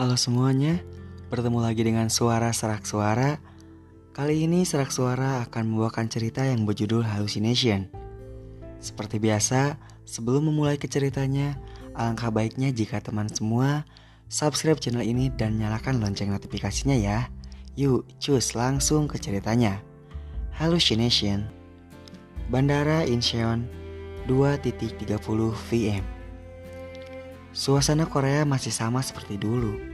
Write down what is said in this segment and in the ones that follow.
Halo semuanya, bertemu lagi dengan suara serak suara. Kali ini serak suara akan membawakan cerita yang berjudul Hallucination. Seperti biasa, sebelum memulai ke ceritanya, alangkah baiknya jika teman semua subscribe channel ini dan nyalakan lonceng notifikasinya ya. Yuk, cus langsung ke ceritanya. Hallucination Bandara Incheon 2.30 VM Suasana Korea masih sama seperti dulu.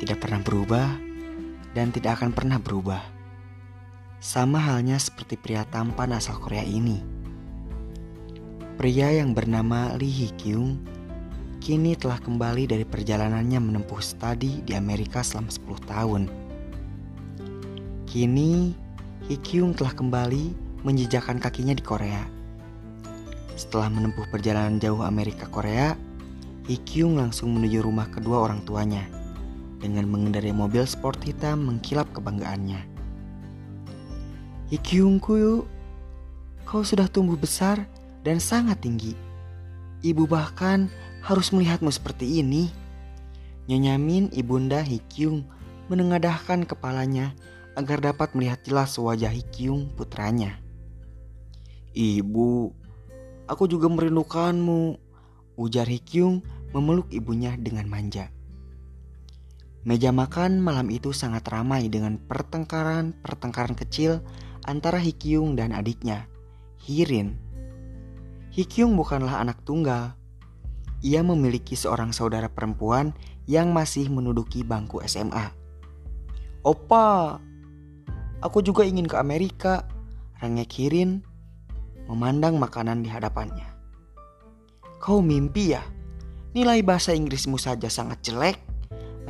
Tidak pernah berubah dan tidak akan pernah berubah. Sama halnya seperti pria tampan asal Korea ini. Pria yang bernama Lee Hee Kyung kini telah kembali dari perjalanannya menempuh studi di Amerika selama 10 tahun. Kini, Hee Kyung telah kembali menjejakkan kakinya di Korea. Setelah menempuh perjalanan jauh Amerika Korea, Ikyung langsung menuju rumah kedua orang tuanya dengan mengendarai mobil sport hitam mengkilap kebanggaannya. Ikyungku, kau sudah tumbuh besar dan sangat tinggi. Ibu bahkan harus melihatmu seperti ini. Nyonya ibunda Hikyung menengadahkan kepalanya agar dapat melihat jelas wajah Hikyung putranya. Ibu, aku juga merindukanmu, ujar Hikyung memeluk ibunya dengan manja. Meja makan malam itu sangat ramai dengan pertengkaran-pertengkaran kecil antara Hikyung dan adiknya, Hirin. Hikyung bukanlah anak tunggal. Ia memiliki seorang saudara perempuan yang masih menduduki bangku SMA. Opa, aku juga ingin ke Amerika, rengek Hirin memandang makanan di hadapannya. Kau mimpi ya? Nilai bahasa Inggrismu saja sangat jelek.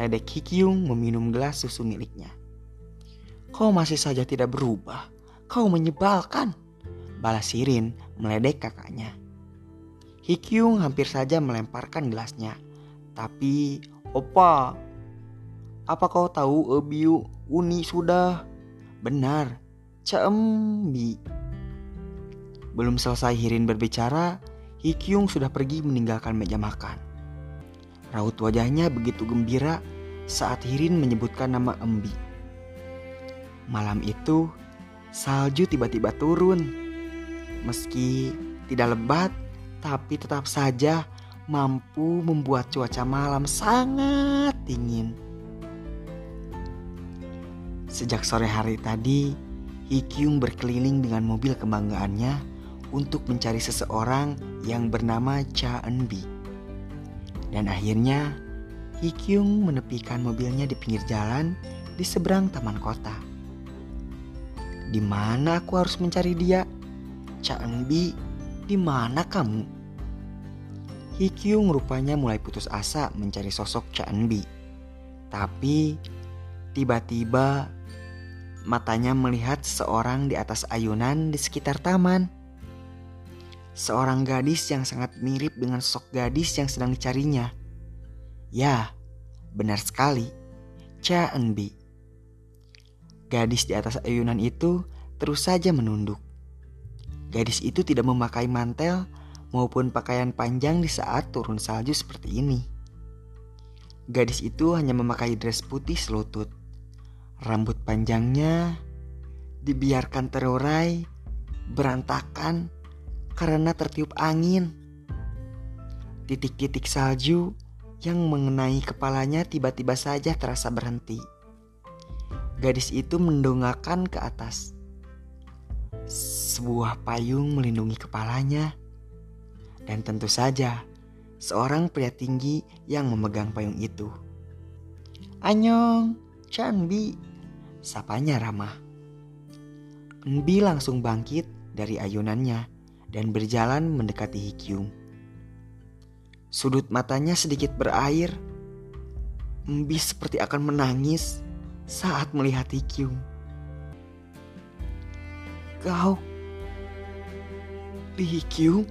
Ledek Hikyung meminum gelas susu miliknya. Kau masih saja tidak berubah. Kau menyebalkan. Balas Sirin meledek kakaknya. Hikyung hampir saja melemparkan gelasnya. Tapi, Opa, apa kau tahu Ebiu Uni sudah? Benar, Cembi. Belum selesai Hirin berbicara, Hikyung sudah pergi meninggalkan meja makan. Raut wajahnya begitu gembira saat Hirin menyebutkan nama Embi. Malam itu, salju tiba-tiba turun. Meski tidak lebat, tapi tetap saja mampu membuat cuaca malam sangat dingin. Sejak sore hari tadi, Hikyung berkeliling dengan mobil kebanggaannya untuk mencari seseorang yang bernama Cha Enbi. Dan akhirnya, Hikyung menepikan mobilnya di pinggir jalan di seberang taman kota. Di mana aku harus mencari dia? Enbi, di mana kamu? Hikyung rupanya mulai putus asa mencari sosok Enbi. Tapi tiba-tiba matanya melihat seorang di atas ayunan di sekitar taman seorang gadis yang sangat mirip dengan sosok gadis yang sedang dicarinya. Ya, benar sekali, Cha. Gadis di atas ayunan itu terus saja menunduk. Gadis itu tidak memakai mantel maupun pakaian panjang di saat turun salju seperti ini. Gadis itu hanya memakai dress putih selutut. Rambut panjangnya dibiarkan terurai, berantakan, karena tertiup angin. Titik-titik salju yang mengenai kepalanya tiba-tiba saja terasa berhenti. Gadis itu mendongakkan ke atas. Sebuah payung melindungi kepalanya. Dan tentu saja, seorang pria tinggi yang memegang payung itu. Anyong, Chanbi, sapanya ramah. Enbi langsung bangkit dari ayunannya dan berjalan mendekati Hikyung. Sudut matanya sedikit berair. Mbi seperti akan menangis saat melihat Hikyung. Kau, Li Hikyung?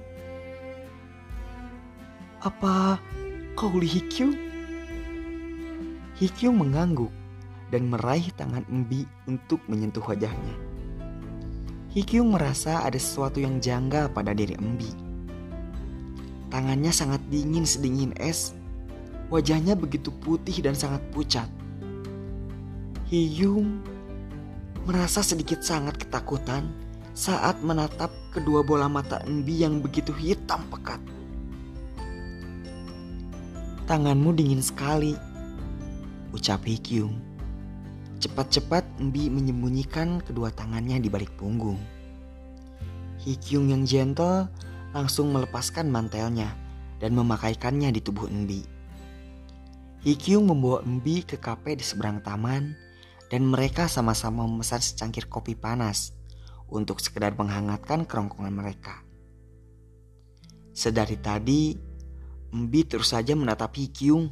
Apa kau Li Hikyung? Hikyung mengangguk dan meraih tangan Mbi untuk menyentuh wajahnya. Hikyung merasa ada sesuatu yang janggal pada diri Embi. Tangannya sangat dingin sedingin es. Wajahnya begitu putih dan sangat pucat. Hyung merasa sedikit sangat ketakutan saat menatap kedua bola mata Enbi yang begitu hitam pekat. Tanganmu dingin sekali, ucap Hikyung. Cepat-cepat Enbi menyembunyikan kedua tangannya di balik punggung. Hikyung yang gentle langsung melepaskan mantelnya dan memakaikannya di tubuh Enbi. Hikyung membawa Enbi ke kafe di seberang taman dan mereka sama-sama memesan secangkir kopi panas untuk sekedar menghangatkan kerongkongan mereka. Sedari tadi, Embi terus saja menatap Hikyung.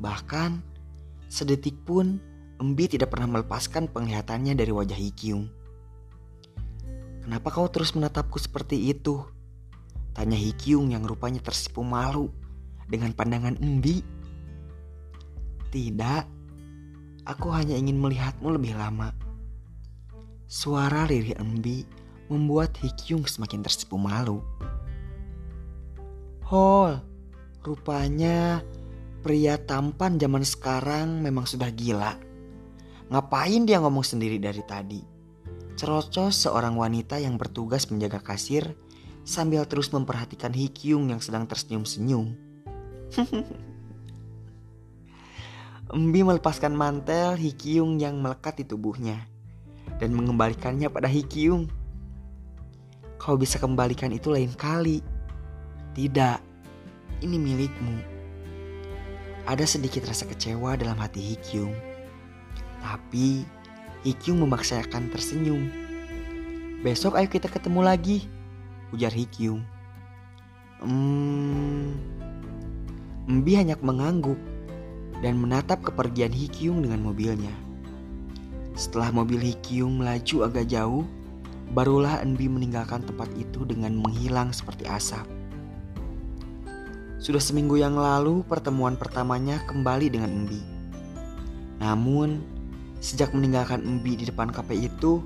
Bahkan, sedetik pun Embi tidak pernah melepaskan penglihatannya dari wajah Hikyung. Kenapa kau terus menatapku seperti itu? Tanya Hikyung yang rupanya tersipu malu dengan pandangan Embi. Tidak, Aku hanya ingin melihatmu lebih lama. Suara lirih Embi membuat Hikyung semakin tersipu malu. Hol, rupanya pria tampan zaman sekarang memang sudah gila. Ngapain dia ngomong sendiri dari tadi? Cerocos seorang wanita yang bertugas menjaga kasir sambil terus memperhatikan Hikyung yang sedang tersenyum-senyum. Embi melepaskan mantel Hikyung yang melekat di tubuhnya dan mengembalikannya pada Hikyung. Kau bisa kembalikan itu lain kali. Tidak, ini milikmu. Ada sedikit rasa kecewa dalam hati Hikyung. Tapi Hikyung memaksakan tersenyum. Besok ayo kita ketemu lagi, ujar Hikyung. Hmm, Embi hanya mengangguk dan menatap kepergian Hikyung dengan mobilnya. Setelah mobil Hikyung melaju agak jauh, barulah Enbi meninggalkan tempat itu dengan menghilang seperti asap. Sudah seminggu yang lalu pertemuan pertamanya kembali dengan Enbi. Namun, sejak meninggalkan Enbi di depan kafe itu,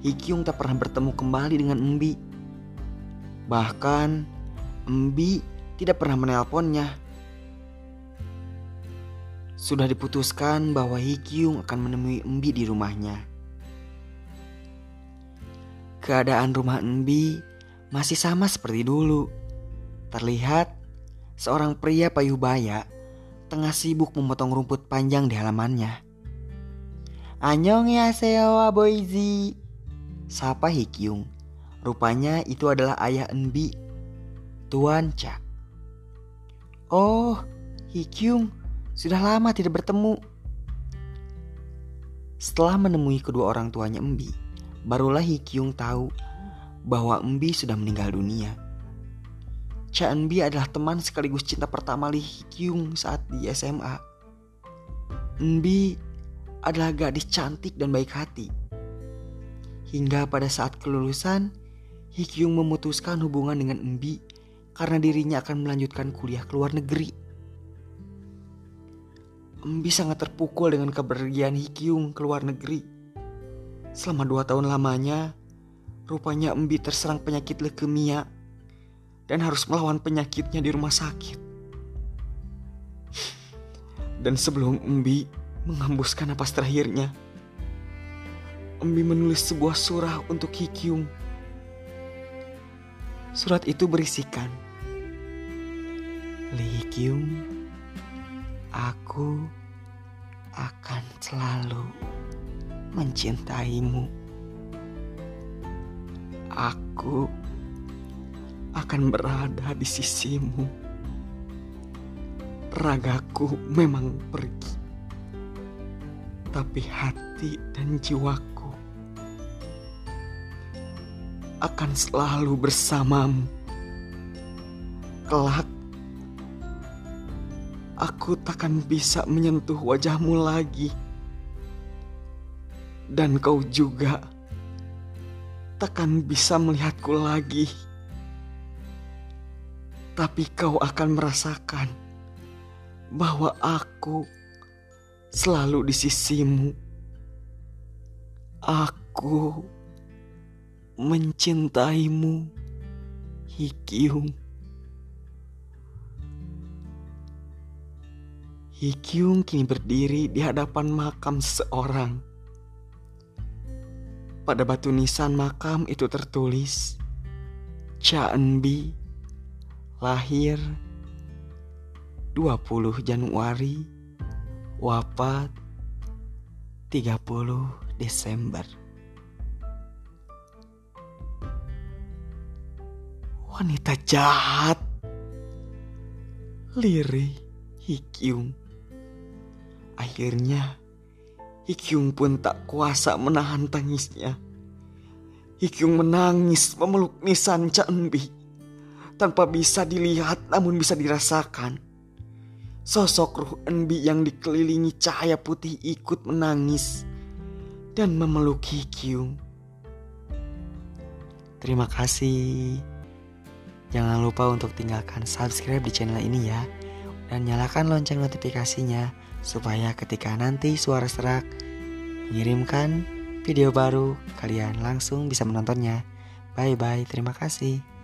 Hikyung tak pernah bertemu kembali dengan Enbi. Bahkan, Enbi tidak pernah menelponnya sudah diputuskan bahwa Hikyung akan menemui Embi di rumahnya. Keadaan rumah Embi masih sama seperti dulu. Terlihat seorang pria payubaya tengah sibuk memotong rumput panjang di halamannya. Anyong ya sewa. Sapa Hikyung. Rupanya itu adalah ayah Enbi, Tuan Cha. Oh, Hikyung, sudah lama tidak bertemu. Setelah menemui kedua orang tuanya Embi, barulah Hikyung tahu bahwa Embi sudah meninggal dunia. Cha Embi adalah teman sekaligus cinta pertama Lee Hikyung saat di SMA. Embi adalah gadis cantik dan baik hati. Hingga pada saat kelulusan, Hikyung memutuskan hubungan dengan Embi karena dirinya akan melanjutkan kuliah ke luar negeri. Embi sangat terpukul dengan kepergian Hikyung ke luar negeri. Selama dua tahun lamanya, rupanya Embi terserang penyakit leukemia dan harus melawan penyakitnya di rumah sakit. Dan sebelum Embi menghembuskan napas terakhirnya, Embi menulis sebuah surah untuk Hikyung. Surat itu berisikan, Li Hikyung, Aku akan selalu mencintaimu. Aku akan berada di sisimu. Ragaku memang pergi, tapi hati dan jiwaku akan selalu bersamamu. Kelak aku takkan bisa menyentuh wajahmu lagi. Dan kau juga takkan bisa melihatku lagi. Tapi kau akan merasakan bahwa aku selalu di sisimu. Aku mencintaimu, Hikyung. Hikyung kini berdiri di hadapan makam seseorang. Pada batu nisan makam itu tertulis Cha lahir 20 Januari wafat 30 Desember. Wanita jahat. Liri Hikyung. Akhirnya Hikyung pun tak kuasa menahan tangisnya. Hikyung menangis memeluk nisan Chanbi. Tanpa bisa dilihat namun bisa dirasakan. Sosok ruh Enbi yang dikelilingi cahaya putih ikut menangis dan memeluk Hikyung. Terima kasih. Jangan lupa untuk tinggalkan subscribe di channel ini ya. Dan nyalakan lonceng notifikasinya supaya ketika nanti suara serak mengirimkan video baru, kalian langsung bisa menontonnya. Bye bye, terima kasih.